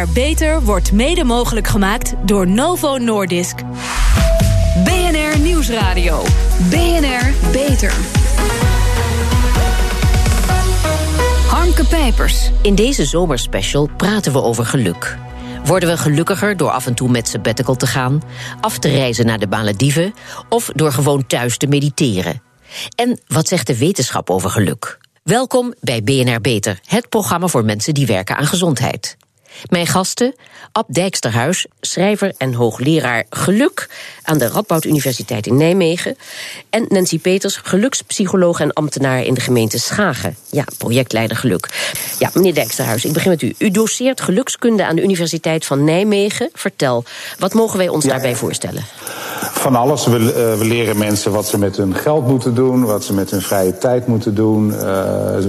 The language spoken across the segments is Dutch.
BNR Beter wordt mede mogelijk gemaakt door Novo Nordisk. BNR Nieuwsradio. BNR Beter. Harmke Pijpers. In deze zomerspecial praten we over geluk. Worden we gelukkiger door af en toe met sabbatical te gaan, af te reizen naar de Malediven of door gewoon thuis te mediteren? En wat zegt de wetenschap over geluk? Welkom bij BNR Beter, het programma voor mensen die werken aan gezondheid. Mijn gasten, Ab Dijksterhuis, schrijver en hoogleraar geluk aan de Radboud Universiteit in Nijmegen. En Nancy Peters, gelukspsycholoog en ambtenaar in de gemeente Schagen. Ja, projectleider geluk. Ja, meneer Dijksterhuis, ik begin met u. U doseert gelukskunde aan de Universiteit van Nijmegen. Vertel, wat mogen wij ons daarbij voorstellen? Van alles. We, uh, we, leren mensen wat ze met hun geld moeten doen, wat ze met hun vrije tijd moeten doen. Uh,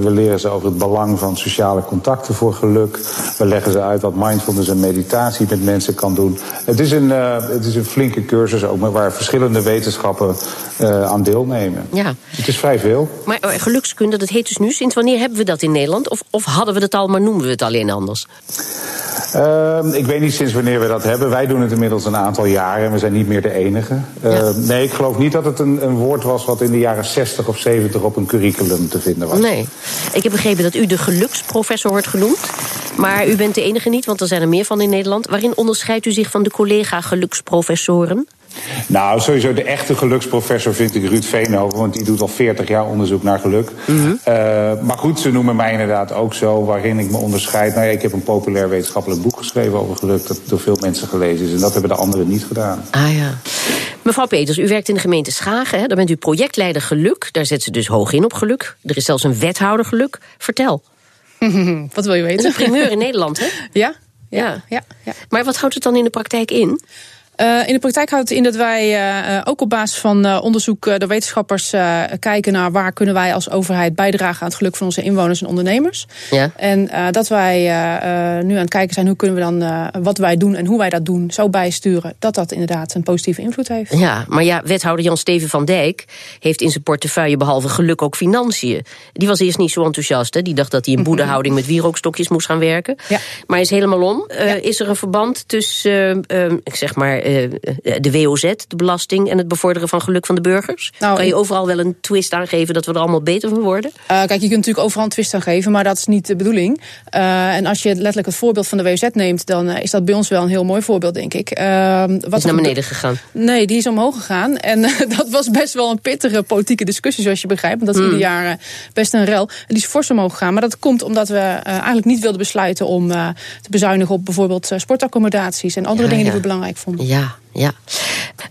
we leren ze over het belang van sociale contacten voor geluk. We leggen ze uit wat mindfulness en meditatie met mensen kan doen. Het is een, uh, het is een flinke cursus ook, waar verschillende wetenschappen aan deelnemen. Ja. Het is vrij veel. Maar gelukskunde, dat heet dus nu. Sinds wanneer hebben we dat in Nederland? Of, of hadden we het al, maar noemen we het alleen anders? Uh, ik weet niet sinds wanneer we dat hebben. Wij doen het inmiddels een aantal jaren en we zijn niet meer de enige. Uh, ja. Nee, ik geloof niet dat het een, een, woord was wat in de jaren 60 of 70 op een curriculum te vinden was. Nee. Ik heb begrepen dat u de geluksprofessor wordt genoemd. Maar u bent de enige niet, want er zijn er meer van in Nederland. Waarin onderscheidt u zich van de collega geluksprofessoren? Nou, sowieso de echte geluksprofessor vind ik Ruud Veenhoven, want die doet al 40 jaar onderzoek naar geluk. Mm -hmm. uh, maar goed, ze noemen mij inderdaad ook zo, waarin ik me onderscheid. Nou ja, ik heb een populair wetenschappelijk boek geschreven over geluk, dat door veel mensen gelezen is. En dat hebben de anderen niet gedaan. Ah ja. Mevrouw Peters, u werkt in de gemeente Schagen. Hè? Daar bent u projectleider geluk. Daar zet ze dus hoog in op geluk. Er is zelfs een wethouder geluk. Vertel. wat wil je weten? Dat is een primeur in Nederland, hè? Ja. Ja. ja, ja. Maar wat houdt het dan in de praktijk in? Uh, in de praktijk houdt het in dat wij uh, ook op basis van uh, onderzoek de wetenschappers kijken naar waar kunnen wij als overheid bijdragen aan het geluk van onze inwoners en ondernemers. Ja. En dat wij nu aan het kijken zijn hoe kunnen we dan wat wij doen en hoe wij dat doen zo bijsturen dat dat inderdaad een positieve invloed heeft. Ja, maar ja, wethouder Jan-Steven van Dijk heeft in zijn portefeuille behalve geluk ook financiën. Die was eerst niet zo enthousiast. Hè? Die dacht dat hij in boedehouding met wierookstokjes moest gaan werken. Ja. Maar is helemaal om. Ja. Is er een verband tussen, ik zeg maar de WOZ, de belasting en het bevorderen van geluk van de burgers? Nou, kan je overal wel een twist aangeven dat we er allemaal beter van worden? Uh, kijk, je kunt natuurlijk overal een twist aan geven, maar dat is niet de bedoeling. Uh, en als je letterlijk het voorbeeld van de WOZ neemt, dan uh, is dat bij ons wel een heel mooi voorbeeld, denk ik. wat is naar beneden gegaan? Nee, die is omhoog gegaan. En dat was best wel een pittige politieke discussie, zoals je begrijpt. Want dat is mm. ieder jaar best een rel. En die is fors omhoog gegaan. Maar dat komt omdat we eigenlijk niet wilden besluiten om te bezuinigen op bijvoorbeeld sportaccommodaties en andere ja, dingen ja. die we belangrijk vonden. Ja, ja.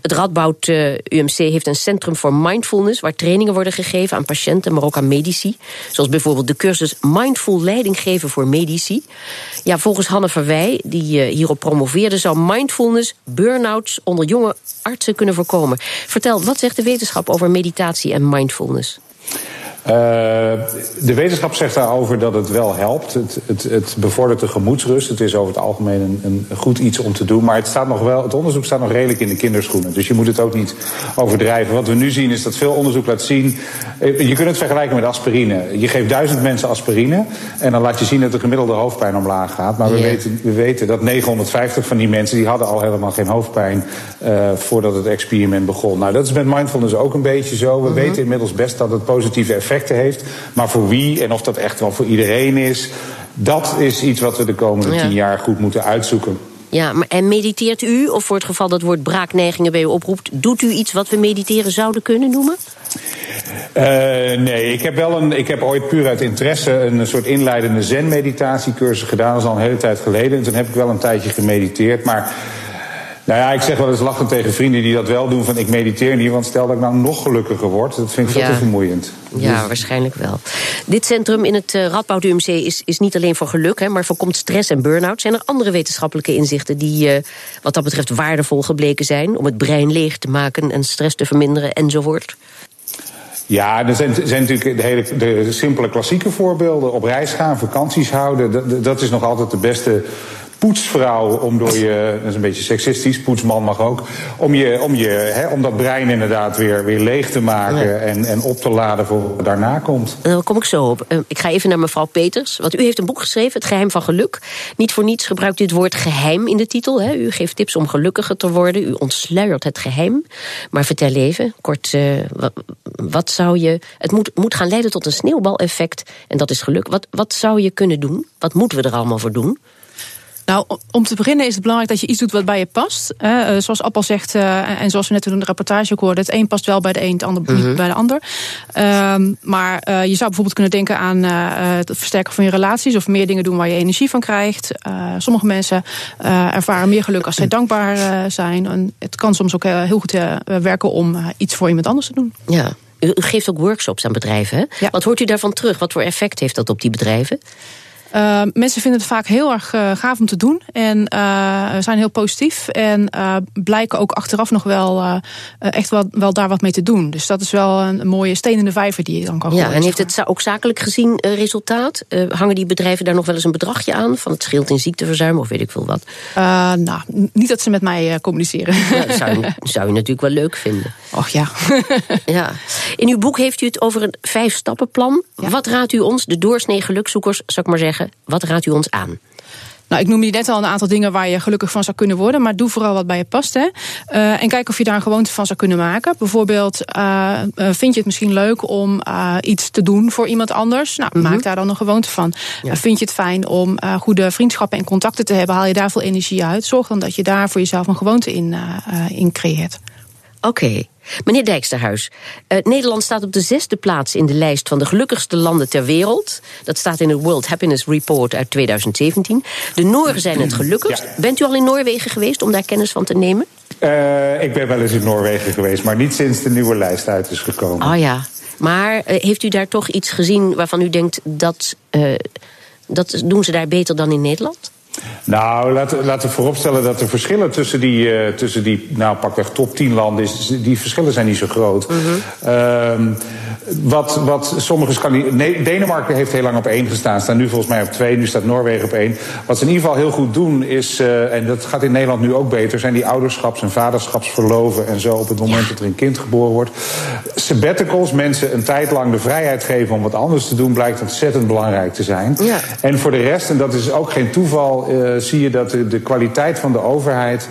Het Radboud uh, UMC heeft een centrum voor mindfulness... waar trainingen worden gegeven aan patiënten, maar ook aan medici. Zoals bijvoorbeeld de cursus Mindful Leiding geven voor medici. Ja, volgens Hanne Verwij, die uh, hierop promoveerde... zou mindfulness burn-outs onder jonge artsen kunnen voorkomen. Vertel, wat zegt de wetenschap over meditatie en mindfulness? Uh, de wetenschap zegt daarover dat het wel helpt. Het, het, het bevordert de gemoedsrust. Het is over het algemeen een, een, goed iets om te doen. Maar het, staat nog wel, het onderzoek staat nog redelijk in de kinderschoenen. Dus je moet het ook niet overdrijven. Wat we nu zien is dat veel onderzoek laat zien. Je kunt het vergelijken met aspirine. Je geeft duizend mensen aspirine. En dan laat je zien dat de gemiddelde hoofdpijn omlaag gaat. Maar we, weten, we weten dat 950 van die mensen. die hadden al helemaal geen hoofdpijn. Uh, voordat het experiment begon. Nou, dat is met mindfulness ook een beetje zo. We weten inmiddels best dat het positieve effecten heeft. Maar voor wie en of dat echt wel voor iedereen is. dat is iets wat we de komende Ja. tien jaar goed moeten uitzoeken. Ja, maar en mediteert u, of voor het geval dat woord braakneigingen bij u oproept... doet u iets wat we mediteren zouden kunnen noemen? Uh, nee, ik heb wel een. Ik heb ooit puur uit interesse een soort inleidende zen-meditatiecursus gedaan. Dat is al een hele tijd geleden. En toen heb ik wel een tijdje gemediteerd. Maar. Nou ja, ik zeg wel eens lachend tegen vrienden die dat wel doen: van ik mediteer niet, want stel dat ik nou nog gelukkiger word. Dat vind ik veel Ja. te vermoeiend. Ja, waarschijnlijk wel. Dit centrum in het uh, Radboud UMC is, is niet alleen voor geluk, hè, maar voorkomt stress en burn-out. Zijn er andere wetenschappelijke inzichten die uh, wat dat betreft waardevol gebleken zijn om het brein leeg te maken en stress te verminderen enzovoort? Ja, er zijn, zijn natuurlijk de, hele, de simpele klassieke voorbeelden. Op reis gaan, vakanties houden. Dat, dat is nog altijd de beste poetsvrouw om door je, dat is een beetje seksistisch, poetsman mag ook, om, je, om, je, hè, om dat brein inderdaad weer, weer leeg te maken en, en op te laden voor wat daarna komt. Daar kom ik zo op. Eh, ik ga even naar mevrouw Peters. Want u heeft een boek geschreven, Het Geheim van Geluk. Niet voor niets gebruikt u het woord geheim in de titel. Hè. U geeft tips om gelukkiger te worden. U ontsluiert het geheim. Maar vertel even, kort, uh, wat, wat, zou je. Het moet, moet gaan leiden tot een sneeuwbaleffect. En dat is geluk. Wat, wat zou je kunnen doen? Wat moeten we er allemaal voor doen? Nou, om te beginnen is het belangrijk dat je iets doet wat bij je past. Uh, zoals Appel zegt, uh, en zoals we net in de rapportage ook hoorden... het een past wel bij de een, het ander niet mhm. bij de ander. Um, maar uh, je zou bijvoorbeeld kunnen denken aan het versterken van je relaties... of meer dingen doen waar je energie van krijgt. sommige mensen ervaren meer geluk als zij dankbaar zijn. En het kan soms ook heel goed werken om iets voor iemand anders te doen. Ja. U geeft ook workshops aan bedrijven. Hè? Ja. Wat hoort u daarvan terug? Wat voor effect heeft dat op die bedrijven? Uh, mensen vinden het vaak heel erg uh, gaaf om te doen. En uh, zijn heel positief. En blijken ook achteraf nog wel echt wel, wel daar wat mee te doen. Dus dat is wel een, mooie steen in de vijver die je dan kan Ja, en heeft het ook zakelijk gezien resultaat? hangen die bedrijven daar nog wel eens een bedragje aan? Van het scheelt in ziekteverzuim of weet ik veel wat? nou, niet dat ze met mij communiceren. Ja, dat zou, je, zou je natuurlijk wel leuk vinden. Och ja. ja. In uw boek heeft u het over een vijf-stappenplan. Ja. Wat raadt u ons, de doorsnee gelukzoekers, zou ik maar zeggen wat raadt u ons aan? Nou, ik noem je net al een aantal dingen waar je gelukkig van zou kunnen worden. Maar doe vooral wat bij je past. Hè. Uh, en kijk of je daar een gewoonte van zou kunnen maken. Bijvoorbeeld, uh, vind je het misschien leuk om uh, iets te doen voor iemand anders? Nou, mm -hmm. maak daar dan een gewoonte van. Ja. vind je het fijn om goede vriendschappen en contacten te hebben? Haal je daar veel energie uit? Zorg dan dat je daar voor jezelf een gewoonte in, in creëert. Oké. Okay. Meneer Dijksterhuis, uh, Nederland staat op de zesde plaats in de lijst van de gelukkigste landen ter wereld. Dat staat in het World Happiness Report uit 2017. De Nooren zijn het gelukkigst. Ja. Bent u al in Noorwegen geweest om daar kennis van te nemen? Uh, ik ben wel eens in Noorwegen geweest, maar niet sinds de nieuwe lijst uit is gekomen. Oh ja, maar uh, heeft u daar toch iets gezien waarvan u denkt dat, dat doen ze daar beter dan in Nederland? Nou, laten, laten we vooropstellen dat de verschillen tussen die, uh, tussen die nou pakweg top 10 landen, is, die verschillen zijn niet zo groot. Mm -hmm. wat, wat sommige Scandinavië. Denemarken heeft heel lang op één gestaan, staan nu volgens mij op twee, nu staat Noorwegen op één. Wat ze in ieder geval heel goed doen is, uh, en dat gaat in Nederland nu ook beter, zijn die ouderschaps- en vaderschapsverloven en zo op het moment dat er een kind geboren wordt. Sabbaticals, mensen een tijd lang de vrijheid geven om wat anders te doen, blijkt ontzettend belangrijk te zijn. Ja. En voor de rest, en dat is ook geen toeval, uh, zie je dat de kwaliteit van de overheid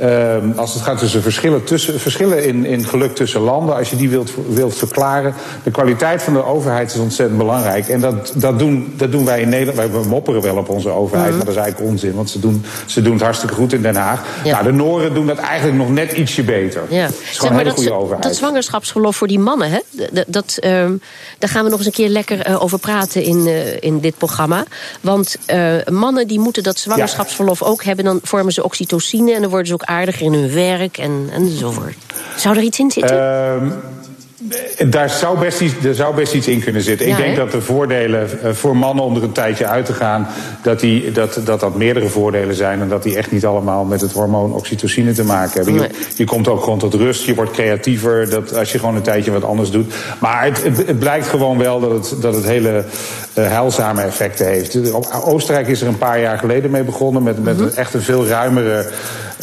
uh, als het gaat tussen verschillen, tussen, verschillen in, in geluk tussen landen, als je die wilt, wilt verklaren, de kwaliteit van de overheid is ontzettend belangrijk. En dat, dat, doen, dat doen wij in Nederland. Wij mopperen wel op onze overheid, mm. maar dat is eigenlijk onzin, want ze doen, ze doen het hartstikke goed in Den Haag. Ja. Nou, de Noren doen dat eigenlijk nog net ietsje beter. Ja. Het is een hele goede overheid. Dat zwangerschapsverlof voor die mannen, hè? Dat, dat, uh, daar gaan we nog eens een keer lekker uh, over praten in, uh, in dit programma. Want uh, mannen die moeten dat zwangerschapsverlof ja. ook hebben, dan vormen ze oxytocine en dan worden ze ook aardiger in hun werk en, enzovoort. Zou er iets in zitten? Uh, daar zou, best iets, er zou best iets in kunnen zitten. Ja, ik denk he? dat de voordelen uh, voor mannen om er een tijdje uit te gaan... Dat, die, dat, dat dat meerdere voordelen zijn... en dat die echt niet allemaal met het hormoon oxytocine te maken hebben. Nee. Je, je, komt ook gewoon tot rust, je wordt creatiever... Dat als je gewoon een tijdje wat anders doet. Maar het, het, het blijkt gewoon wel dat het, dat het hele uh, heilzame effecten heeft. Oostenrijk is er een paar jaar geleden mee begonnen... met, met mm -hmm. echt een veel ruimere...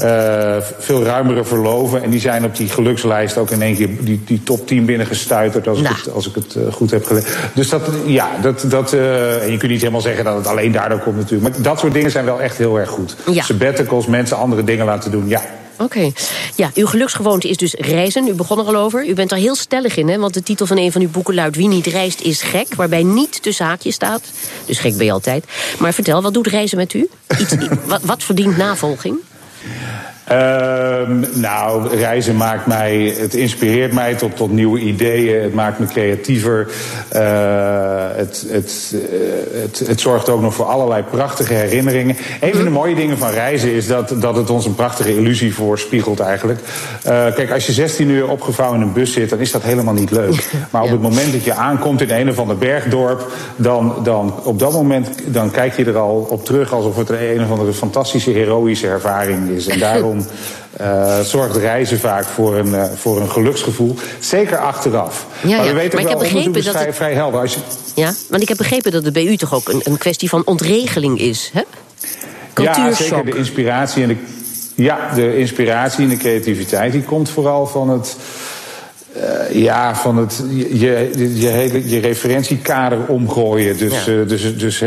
Uh, veel ruimere verloven. En die zijn op die gelukslijst ook in één keer die, die top 10 binnengestuiterd, als, nou. ik het, als ik het uh, goed heb gelezen. Dus dat, ja, dat, dat uh, en je kunt niet helemaal zeggen dat het alleen daardoor komt natuurlijk. Maar dat soort dingen zijn wel echt heel erg goed. Ja. Sabbaticals, mensen andere dingen laten doen, ja. Oké. Okay. Ja, uw geluksgewoonte is dus reizen. U begon er al over. U bent er heel stellig in, hè? Want de titel van een van uw boeken luidt... Wie niet reist is gek, waarbij niet tussen haakjes staat. Dus gek ben je altijd. Maar vertel, wat doet reizen met u? Iets, wat, wat verdient navolging? Uh, Um, nou, reizen maakt mij, het inspireert mij tot, tot nieuwe ideeën. Het maakt me creatiever. Uh, het, het, uh, het, het zorgt ook nog voor allerlei prachtige herinneringen. Een van de mooie dingen van reizen is dat, dat het ons een prachtige illusie voorspiegelt eigenlijk. Uh, kijk, als je 16 uur opgevouwen in een bus zit, dan is dat helemaal niet leuk. Maar op het moment dat je aankomt in een of ander bergdorp, dan, dan op dat moment dan kijk je er al op terug alsof het een of andere fantastische, heroïsche ervaring is. En daarom uh, zorgt reizen vaak voor een, uh, voor een geluksgevoel. Zeker achteraf. Ja, maar we weten maar wel, ik heb begrepen dat vrij, het... vrij helder. Als je... Ja, want ik heb begrepen dat het bij u toch ook een, een kwestie van ontregeling is, hè? Ja, zeker de inspiratie en de, ja, de inspiratie en de creativiteit die komt vooral van het uh, ja, van het, je, je, hele, je referentiekader omgooien. Dus, ja. uh, dus, dus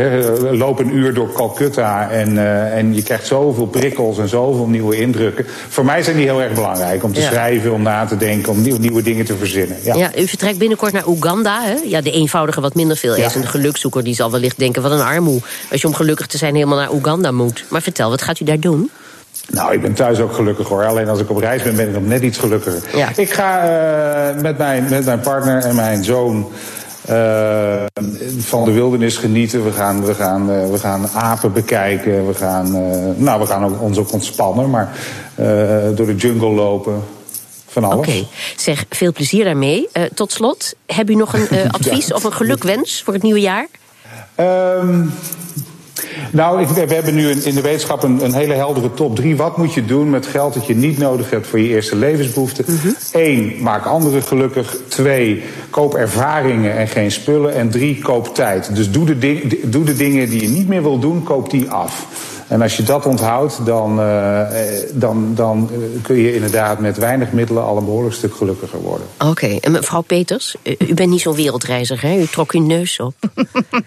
loop een uur door Calcutta en, uh, en je krijgt zoveel prikkels en zoveel nieuwe indrukken. Voor mij zijn die heel erg belangrijk. Om te ja. schrijven, om na te denken, om nieuwe, nieuwe dingen te verzinnen. Ja. ja. u vertrekt binnenkort naar Oeganda. Hè? Ja, de eenvoudige, wat minder veel is. En de gelukzoeker die zal wellicht denken, wat een armoe. Als je om gelukkig te zijn helemaal naar Oeganda moet. Maar vertel, wat gaat u daar doen? Nou, ik ben thuis ook gelukkig hoor. Alleen als ik op reis ben, ben ik nog net iets gelukkiger. Ja. Ik ga uh, met, mijn, met mijn partner en mijn zoon uh, van de wildernis genieten. We gaan, we gaan, uh, we gaan apen bekijken. We gaan, nou, we gaan ook, ons ook ontspannen, maar door de jungle lopen. Van alles. Oké, okay. zeg, veel plezier daarmee. tot slot, heb u nog een advies ja. of een gelukwens voor het nieuwe jaar? Um, nou, ik, we hebben nu in de wetenschap een, een, hele heldere top 3. Wat moet je doen met geld dat je niet nodig hebt voor je eerste levensbehoeften? Eén, mm -hmm. maak anderen gelukkig. Twee, koop ervaringen en geen spullen. En drie, koop tijd. Dus doe de, ding, doe de dingen die je niet meer wil doen, koop die af. En als je dat onthoudt, dan, uh, dan, dan kun je inderdaad met weinig middelen al een behoorlijk stuk gelukkiger worden. Oké, okay. en mevrouw Peters, u bent niet zo'n wereldreiziger, hè? U trok uw neus op.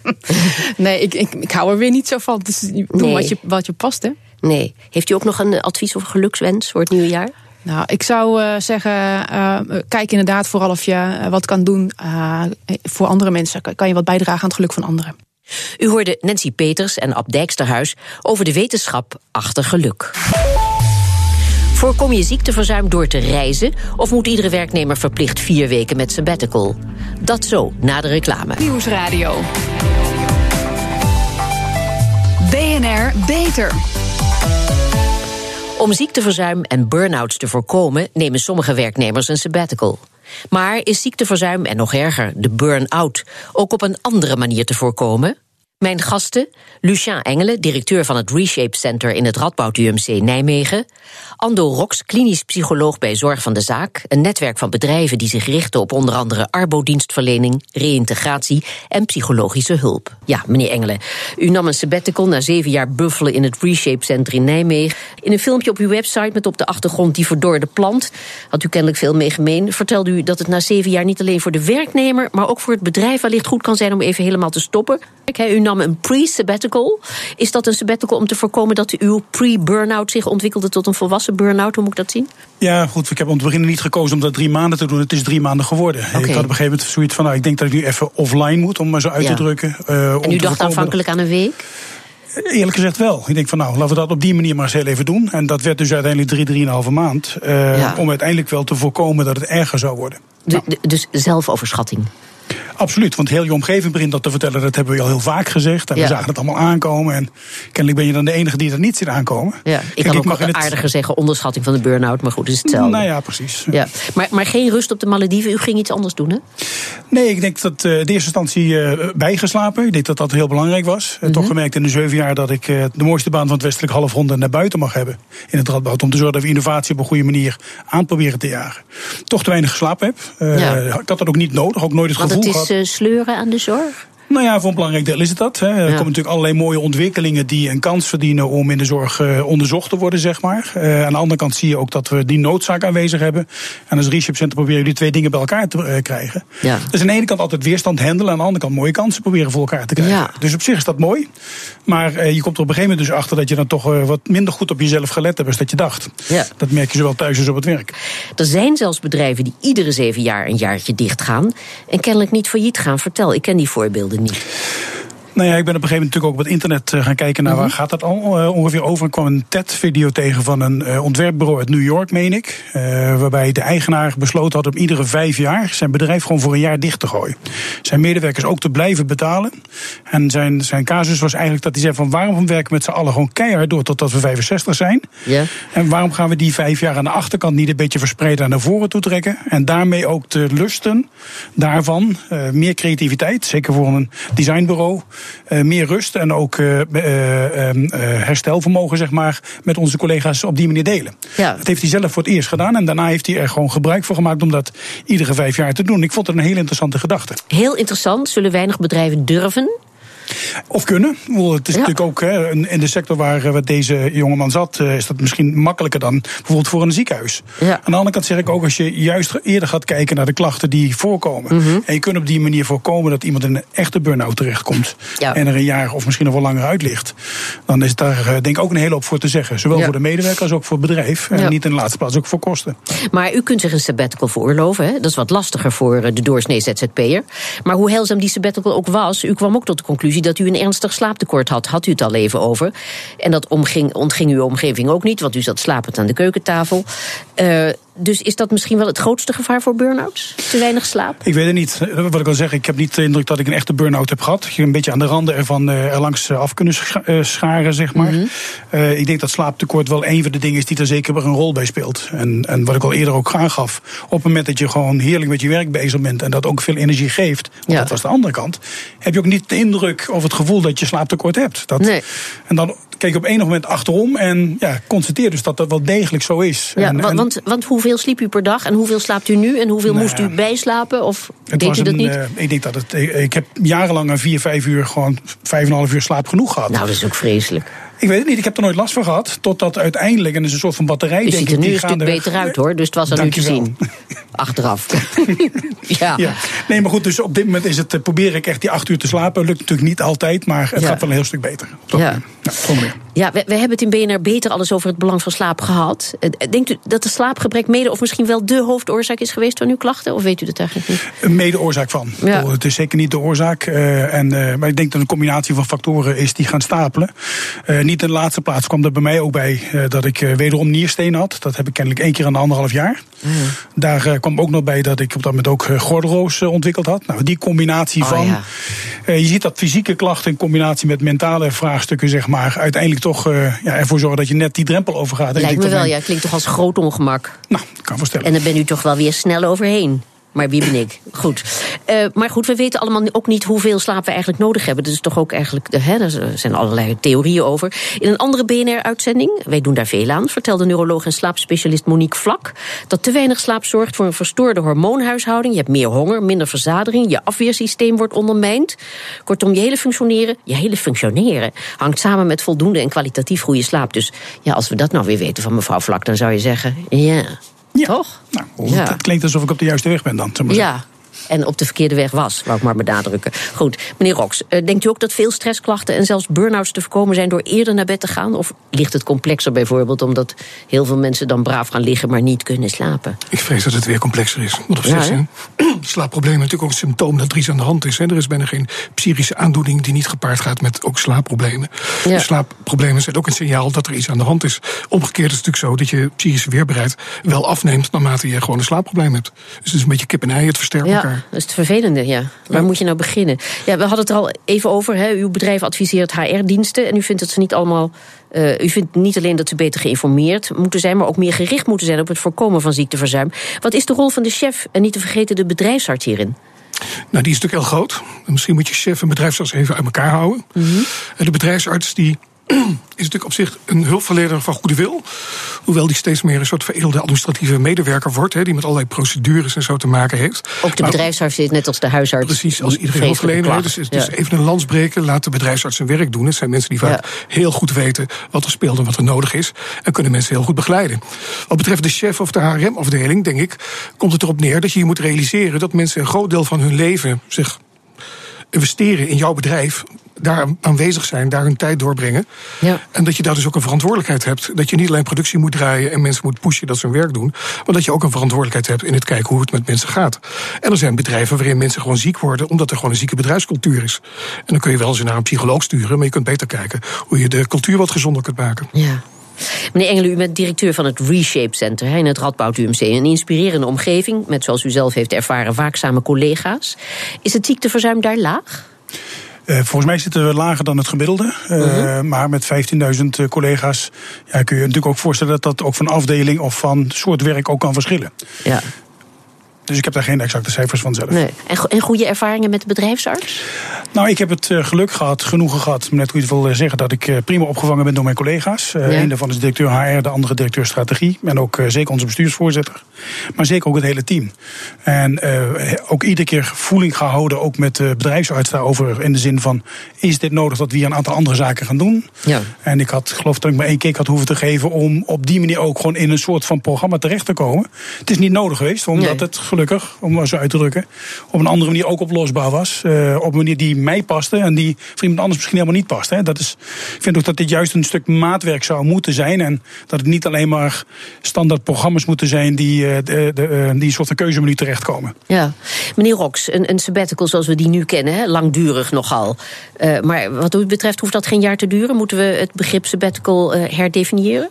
nee, ik, ik, ik hou er weer niet zo van. Dus doe nee. wat, je, wat je past, hè? Nee. Heeft u ook nog een advies of gelukswens voor het nieuwe jaar? Nou, ik zou uh, zeggen, uh, kijk inderdaad vooral of je wat kan doen voor andere mensen. Kan je wat bijdragen aan het geluk van anderen. U hoorde Nancy Peters en Ab Dijksterhuis over de wetenschap achter geluk. Voorkom je ziekteverzuim door te reizen of moet iedere werknemer verplicht vier weken met sabbatical? Dat zo na de reclame. Nieuwsradio. BNR Beter. Om ziekteverzuim en burn-outs te voorkomen nemen sommige werknemers een sabbatical. Maar is ziekteverzuim en nog erger, de burn-out, ook op een andere manier te voorkomen? Mijn gasten, Lucien Engelen, directeur van het Reshape Center in het Radboud UMC Nijmegen. Ando Rox, klinisch psycholoog bij Zorg van de Zaak. Een netwerk van bedrijven die zich richten op onder andere arbodienstverlening, reïntegratie en psychologische hulp. Ja, meneer Engelen, u nam een sabbatical na zeven jaar buffelen in het Reshape Center in Nijmegen. In een filmpje op uw website met op de achtergrond die verdorde plant, had u kennelijk veel mee gemeen, vertelde u dat het na zeven jaar niet alleen voor de werknemer, maar ook voor het bedrijf wellicht goed kan zijn om even helemaal te stoppen. U nam een pre-sabbatical. Is dat een sabbatical om te voorkomen dat uw pre-burnout zich ontwikkelde tot een volwassen burn-out? Hoe moet ik dat zien? Ja, goed. Ik heb om het begin niet gekozen om dat drie maanden te doen. Het is drie maanden geworden. Okay. Ik had op een gegeven moment zoiets van: nou, ik denk dat ik nu even offline moet, om maar zo uit ja. te drukken. Uh, en u dacht aanvankelijk aan een week? Eerlijk gezegd wel. Ik denk van nou, laten we dat op die manier maar eens heel even doen. En dat werd dus uiteindelijk drie, drieënhalve maand. Uh, ja. Om uiteindelijk wel te voorkomen dat het erger zou worden. De, nou. Dus zelfoverschatting? Absoluut, want heel je omgeving begint dat te vertellen. Dat hebben we al heel vaak gezegd. En ja. we zagen het allemaal aankomen. En kennelijk ben je dan de enige die er niet ziet aankomen. Ja, ik Kijk, kan ook het... aardiger zeggen onderschatting van de burn-out. Maar goed, het is hetzelfde. Nou ja, precies. Ja. Maar, maar geen rust op de Malediven. U ging iets anders doen, hè? Nee, ik denk dat uh, de eerste instantie uh, bijgeslapen. Ik denk dat dat heel belangrijk was. Mm -hmm. Toch gemerkt in de zeven jaar dat ik uh, de mooiste baan van het westelijk halfronde naar buiten mag hebben. In het radboud. Om te zorgen dat we innovatie op een goede manier aan proberen te jagen. Toch te weinig geslapen heb. Ja. Ik had dat ook niet nodig. Ook nooit het Want gevoel het is, gehad. sleuren aan de zorg? Nou ja, voor een belangrijk deel is het dat. Hè. Er ja. komen natuurlijk allerlei mooie ontwikkelingen die een kans verdienen om in de zorg uh, onderzocht te worden, zeg maar. Uh, aan de andere kant zie je ook dat we die noodzaak aanwezig hebben. En als Reshape Center proberen die twee dingen bij elkaar te uh, krijgen. Ja. Dus aan de ene kant altijd weerstand handelen, aan de andere kant mooie kansen proberen voor elkaar te krijgen. Ja. Dus op zich is dat mooi. Maar je komt er op een gegeven moment dus achter dat je dan toch wat minder goed op jezelf gelet hebt als dat je dacht. Ja. Dat merk je zowel thuis als op het werk. Er zijn zelfs bedrijven die iedere zeven jaar een jaartje dicht gaan en kennelijk niet failliet gaan. Vertel, ik ken die voorbeelden niet. Nou ja, ik ben op een gegeven moment natuurlijk ook op het internet uh, gaan kijken naar -hmm. waar gaat dat al uh, ongeveer over. Ik kwam een TED-video tegen van een uh, ontwerpbureau uit New York, meen ik. waarbij de eigenaar besloten had om iedere vijf jaar zijn bedrijf gewoon voor een jaar dicht te gooien. Zijn medewerkers ook te blijven betalen. En zijn, zijn casus was eigenlijk dat hij zei van waarom werken we met z'n allen gewoon keihard door totdat we 65 zijn. En waarom gaan we die vijf jaar aan de achterkant niet een beetje verspreiden naar voren toe trekken. En daarmee ook de lusten daarvan, meer creativiteit, zeker voor een designbureau. Uh, meer rust en ook uh, uh, herstelvermogen, zeg maar, met onze collega's op die manier delen. Ja. Dat heeft hij zelf voor het eerst gedaan en daarna heeft hij er gewoon gebruik van gemaakt om dat iedere vijf jaar te doen. Ik vond het een heel interessante gedachte. Heel interessant, zullen weinig bedrijven durven. Of kunnen. Het is natuurlijk ook hè, in de sector waar deze jongeman zat, is dat misschien makkelijker dan bijvoorbeeld voor een ziekenhuis. Ja. Aan de andere kant zeg ik ook, als je juist eerder gaat kijken naar de klachten die voorkomen. Mhm. En je kunt op die manier voorkomen dat iemand in een echte burn-out terechtkomt. En er een jaar of misschien nog wel langer uit ligt. Dan is daar denk ik ook een hele hoop voor te zeggen. Zowel voor de medewerker als ook voor het bedrijf. En niet in de laatste plaats ook voor kosten. Maar u kunt zich een sabbatical veroorloven. Hè? Dat is wat lastiger voor de doorsnee ZZP'er. Maar hoe heilzaam die sabbatical ook was, u kwam ook tot de conclusie dat u een ernstig slaaptekort had. Had u het al even over. En dat omging, ontging uw omgeving ook niet, want u zat slapend aan de keukentafel. Uh, dus is dat misschien wel het grootste gevaar voor burn-outs? Te weinig slaap? Ik weet het niet. Wat ik al zeg, ik heb niet de indruk dat ik een echte burn-out heb gehad. Je een beetje aan de randen ervan uh, er langs af kunnen scharen, zeg maar. Mm ik denk dat slaaptekort wel een van de dingen is die er zeker een rol bij speelt. En, en wat ik al eerder ook aangaf, op het moment dat je gewoon heerlijk met je werk bezig bent en dat ook veel energie geeft, want dat was de andere kant, heb je ook niet de indruk of het gevoel dat je slaaptekort hebt. Dat, nee. En dan keek ik op enig moment achterom en ja, constateer dus dat dat wel degelijk zo is. Ja, want, want hoeveel sliep u per dag en hoeveel slaapt u nu en hoeveel nou moest u bijslapen? Of deed u dat niet? Uh, ik denk dat het. Ik heb jarenlang een vier, vijf uur gewoon vijf en een half uur slaap genoeg gehad. Nou, dat is ook vreselijk. Ik weet het niet, ik heb er nooit last van gehad. Totdat uiteindelijk, en is een soort van batterij. U ziet er nu een stuk beter uit hoor, dus het was aan u te zien. Achteraf. ja. ja. Nee, maar goed, dus op dit moment is het, eh, probeer ik echt die acht uur te slapen. Lukt natuurlijk niet altijd, maar het gaat wel een heel stuk beter. ja. Ja, we, we, hebben het in BNR beter alles over het belang van slaap gehad. Eh, denkt u dat de slaapgebrek mede of misschien wel de hoofdoorzaak is geweest van uw klachten? Of weet u dat eigenlijk niet? Een mede-oorzaak van. Ja. Het is zeker niet de oorzaak. Uh, en, uh, maar ik denk dat een combinatie van factoren is die gaan stapelen. Uh, niet in de laatste plaats kwam er bij mij ook bij dat ik wederom nierstenen had. Dat heb ik kennelijk één keer aan de anderhalf jaar. Mm. Daar kwam ook nog bij dat ik op dat moment ook gordelroos ontwikkeld had. Nou, die combinatie oh, van. Ja. je ziet dat fysieke klachten in combinatie met mentale vraagstukken, zeg maar, uiteindelijk toch uh, ja, ervoor zorgen dat je net die drempel overgaat. Lijkt me wel, ja. Klinkt toch als groot ongemak. Nou, kan voorstellen. En dan ben u toch wel weer snel overheen. Maar wie ben ik? Goed. Uh, maar goed, we weten allemaal ook niet hoeveel slaap we eigenlijk nodig hebben. Is toch ook eigenlijk. Hè, er zijn allerlei theorieën over. In een andere BNR-uitzending, wij doen daar veel aan, vertelde neuroloog en slaapspecialist Monique Vlak dat te weinig slaap zorgt voor een verstoorde hormoonhuishouding. Je hebt meer honger, minder verzadering, je afweersysteem wordt ondermijnd. Kortom, je hele functioneren, je hele functioneren hangt samen met voldoende en kwalitatief goede slaap. Dus ja, als we dat nou weer weten van mevrouw Vlak, dan zou je zeggen, ja. Ja. Toch? Nou, Het klinkt alsof ik op de juiste weg ben dan. Ja, en op de verkeerde weg was, wou ik maar benadrukken. Goed, meneer Rox, uh, denkt u ook dat veel stressklachten en zelfs burn-outs te voorkomen zijn door eerder naar bed te gaan? Of ligt het complexer bijvoorbeeld omdat heel veel mensen dan braaf gaan liggen, maar niet kunnen slapen? Ik vrees dat het weer complexer is. Want op zich zijn slaapproblemen natuurlijk ook een symptoom dat er iets aan de hand is. Hè. Er is bijna geen psychische aandoening die niet gepaard gaat met ook slaapproblemen. Ja. slaapproblemen zijn ook een signaal dat er iets aan de hand is. Omgekeerd is het natuurlijk zo dat je psychische weerbaarheid wel afneemt naarmate je gewoon een slaapprobleem hebt. Dus het is een beetje kip en ei, het versterkt Dat is het vervelende, ja. Waar moet je nou beginnen? Ja, we hadden het er al even over. Hè. Uw bedrijf adviseert HR-diensten. En u vindt dat ze niet allemaal. Uh, u vindt niet alleen dat ze beter geïnformeerd moeten zijn, maar ook meer gericht moeten zijn op het voorkomen van ziekteverzuim. Wat is de rol van de chef en niet te vergeten de bedrijfsarts hierin? Nou, die is natuurlijk heel groot. Misschien moet je chef en bedrijfsarts even uit elkaar houden. Mm -hmm. De bedrijfsarts die is natuurlijk op zich een hulpverlener van goede wil. Hoewel die steeds meer een soort veredelde administratieve medewerker wordt, hè, die met allerlei procedures en zo te maken heeft. Ook de bedrijfsarts zit net als de huisarts. Precies, als iedere hulpverlener. Dus, dus even een lans breken, laat de bedrijfsarts zijn werk doen. Het zijn mensen die vaak heel goed weten wat er speelt en wat er nodig is. En kunnen mensen heel goed begeleiden. Wat betreft de chef of de HRM-afdeling, denk ik, komt het erop neer dat je je moet realiseren dat mensen een groot deel van hun leven zich investeren in jouw bedrijf daar aanwezig zijn, daar hun tijd doorbrengen. Ja. En dat je daar dus ook een verantwoordelijkheid hebt. Dat je niet alleen productie moet draaien en mensen moet pushen dat ze hun werk doen. Maar dat je ook een verantwoordelijkheid hebt in het kijken hoe het met mensen gaat. En er zijn bedrijven waarin mensen gewoon ziek worden omdat er gewoon een zieke bedrijfscultuur is. En dan kun je wel eens naar een psycholoog sturen, maar je kunt beter kijken hoe je de cultuur wat gezonder kunt maken. Ja. Meneer Engelen, u bent directeur van het Reshape Center in het Radboud UMC. Een inspirerende omgeving met, zoals u zelf heeft ervaren, waakzame collega's. Is het ziekteverzuim daar laag? Uh, volgens mij zitten we lager dan het gemiddelde. Uh, uh-huh. Maar met 15.000 eh, collega's ja, kun je natuurlijk ook voorstellen dat dat ook van afdeling of van soort werk ook kan verschillen. Ja. Dus ik heb daar geen exacte cijfers van zelf. Nee. En, en goede ervaringen met de bedrijfsarts? Nou, ik heb het uh, geluk gehad, genoegen gehad, net hoe je het wil zeggen, dat ik uh, prima opgevangen ben door mijn collega's. Uh, ja. Een daarvan is directeur HR, de andere directeur strategie. En ook zeker onze bestuursvoorzitter. Maar zeker ook het hele team. En ook iedere keer voeling gehouden, ook met de bedrijfsarts daarover. In de zin van: is dit nodig dat we hier een aantal andere zaken gaan doen? Ja. En ik had, geloof dat ik maar één keer had hoeven te geven om op die manier ook gewoon in een soort van programma terecht te komen. Het is niet nodig geweest, omdat nee. het gelukkig, om maar zo uit te drukken, op een andere manier ook oplosbaar was. Uh, op een manier die mij paste en die voor iemand anders misschien helemaal niet past. Hè. Dat is, ik vind ook dat dit juist een stuk maatwerk zou moeten zijn. En dat het niet alleen maar standaard programma's moeten zijn die, uh, de, de, uh, die soort van keuzemenu terechtkomen. Ja, meneer Rox, een, een sabbatical zoals we die nu kennen, hè, langdurig nogal. maar wat u betreft hoeft dat geen jaar te duren. Moeten we het begrip sabbatical herdefiniëren?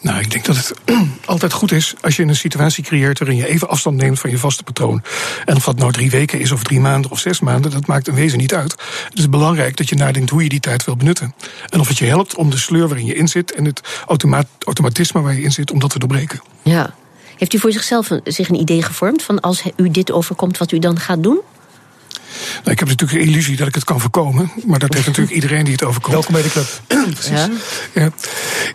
Nou, ik denk dat het altijd goed is als je een situatie creëert waarin je even afstand neemt van je vaste patroon. En of dat nou drie weken is, of drie maanden, of zes maanden, dat maakt in wezen niet uit. Het is belangrijk dat je nadenkt hoe je die tijd wil benutten. En of het je helpt om de sleur waarin je in zit en het automa automatisme waar je in zit, om dat te doorbreken. Ja. Heeft u voor zichzelf een, zich een idee gevormd van als u dit overkomt, wat u dan gaat doen? Nou, ik heb natuurlijk de illusie dat ik het kan voorkomen. Maar dat heeft natuurlijk iedereen die het overkomt. Welkom bij de club. Precies. Ja. ja.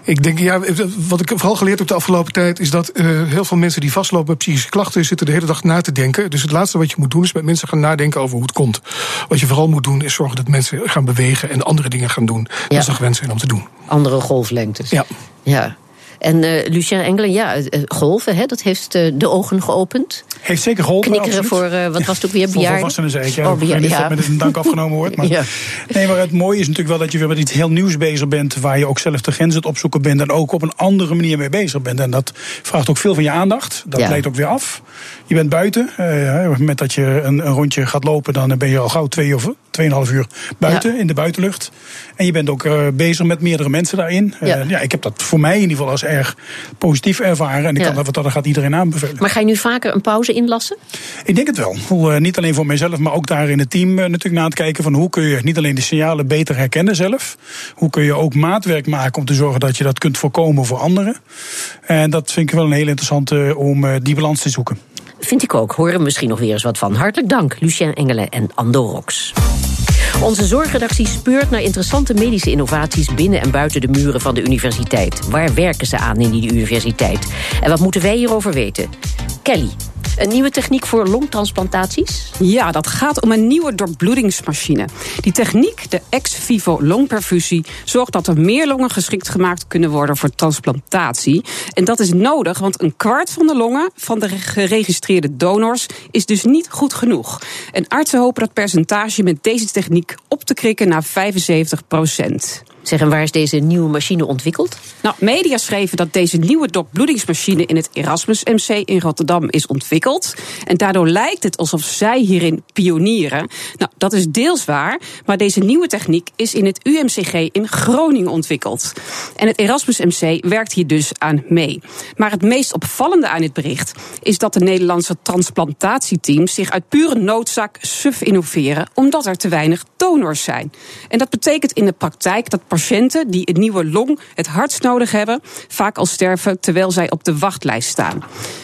Ik denk, ja, wat ik vooral geleerd heb de afgelopen tijd... is dat uh, heel veel mensen die vastlopen met psychische klachten... zitten de hele dag na te denken. Dus het laatste wat je moet doen is met mensen gaan nadenken over hoe het komt. Wat je vooral moet doen is zorgen dat mensen gaan bewegen... en andere dingen gaan doen. Ja. Dat ze gewend zijn om te doen. Andere golflengtes. Ja. Ja. En uh, Lucien Engelen, ja, golven, hè, dat heeft uh, de ogen geopend. Heeft zeker geholpen. Knikkeren absoluut. voor, uh, wat was het ook weer, bejaarden? Voor volwassenen zei ik, ja. Oh, bejaarden, ja. met een dank afgenomen wordt. Maar, ja. Nee, maar het mooie is natuurlijk wel dat je weer met iets heel nieuws bezig bent... waar je ook zelf de grens het opzoeken bent... en ook op een andere manier mee bezig bent. En dat vraagt ook veel van je aandacht. Dat ja. leidt ook weer af. Je bent buiten. Uh, met dat je een, een, rondje gaat lopen... dan ben je al gauw twee of tweeënhalf uur buiten, ja. in de buitenlucht. En je bent ook uh, bezig met meerdere mensen daarin. Ja. Uh, ja, ik heb dat voor mij in ieder geval als erg positief ervaren. En ik ja. kan dat, dat gaat iedereen aanbevelen. Maar ga je nu vaker een pauze inlassen? Ik denk het wel. Uh, niet alleen voor mijzelf, maar ook daar in het team natuurlijk na te kijken van hoe kun je niet alleen de signalen beter herkennen zelf. Hoe kun je ook maatwerk maken om te zorgen dat je dat kunt voorkomen voor anderen. En dat vind ik wel een heel interessante om die balans te zoeken. Vind ik ook. Horen misschien nog weer eens wat van. Hartelijk dank, Lucien Engelen en Ando Rox. Onze zorgredactie speurt naar interessante medische innovaties binnen en buiten de muren van de universiteit. Waar werken ze aan in die universiteit? En wat moeten wij hierover weten? Kelly, een nieuwe techniek voor longtransplantaties? Ja, dat gaat om een nieuwe doorbloedingsmachine. Die techniek, de ex vivo longperfusie, zorgt dat er meer longen geschikt gemaakt kunnen worden voor transplantatie. En dat is nodig, want een kwart van de longen van de geregistreerde donors is dus niet goed genoeg. En artsen hopen dat percentage met deze techniek op te krikken naar 75 procent. Zeg, en waar is deze nieuwe machine ontwikkeld? Nou, media schreven dat deze nieuwe doorbloedingsmachine in het Erasmus MC in Rotterdam is ontwikkeld. En daardoor lijkt het alsof zij hierin pionieren. Nou, dat is deels waar, maar deze nieuwe techniek is in het UMCG in Groningen ontwikkeld. En het Erasmus MC werkt hier dus aan mee. Maar het meest opvallende aan dit bericht is dat de Nederlandse transplantatieteams zich uit pure noodzaak suf innoveren, omdat er te weinig donors zijn. En dat betekent in de praktijk dat patiënten die een nieuwe long het hardst nodig hebben, vaak al sterven terwijl zij op de wachtlijst staan.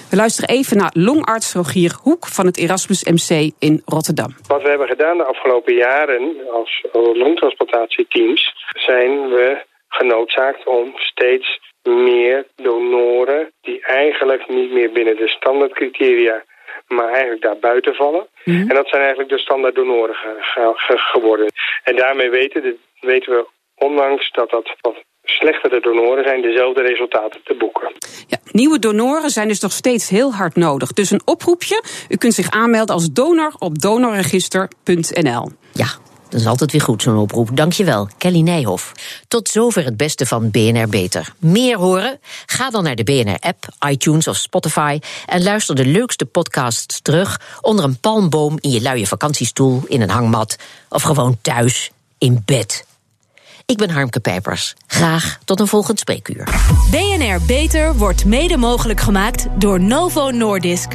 We luisteren even naar longarts Rogier Hoek van het Erasmus MC in Rotterdam. Wat we hebben gedaan de afgelopen jaren als longtransplantatieteams, zijn we genoodzaakt om steeds meer donoren die eigenlijk niet meer binnen de standaardcriteria maar eigenlijk daar buiten vallen. Mm -hmm. En dat zijn eigenlijk de standaard donoren ge ge ge geworden. En daarmee weten, de, weten we ondanks dat dat wat slechtere donoren zijn, dezelfde resultaten te boeken. Ja, nieuwe donoren zijn dus nog steeds heel hard nodig. Dus een oproepje, u kunt zich aanmelden als donor op donorregister.nl. Ja, dat is altijd weer goed, zo'n oproep. Dankjewel, Kelly Nijhoff. Tot zover het beste van BNR Beter. Meer horen? Ga dan naar de BNR-app, iTunes of Spotify... en luister de leukste podcasts terug... onder een palmboom in je luie vakantiestoel, in een hangmat... of gewoon thuis, in bed. Ik ben Harmke Pijpers. Graag tot een volgend spreekuur. BNR Beter wordt mede mogelijk gemaakt door Novo Nordisk.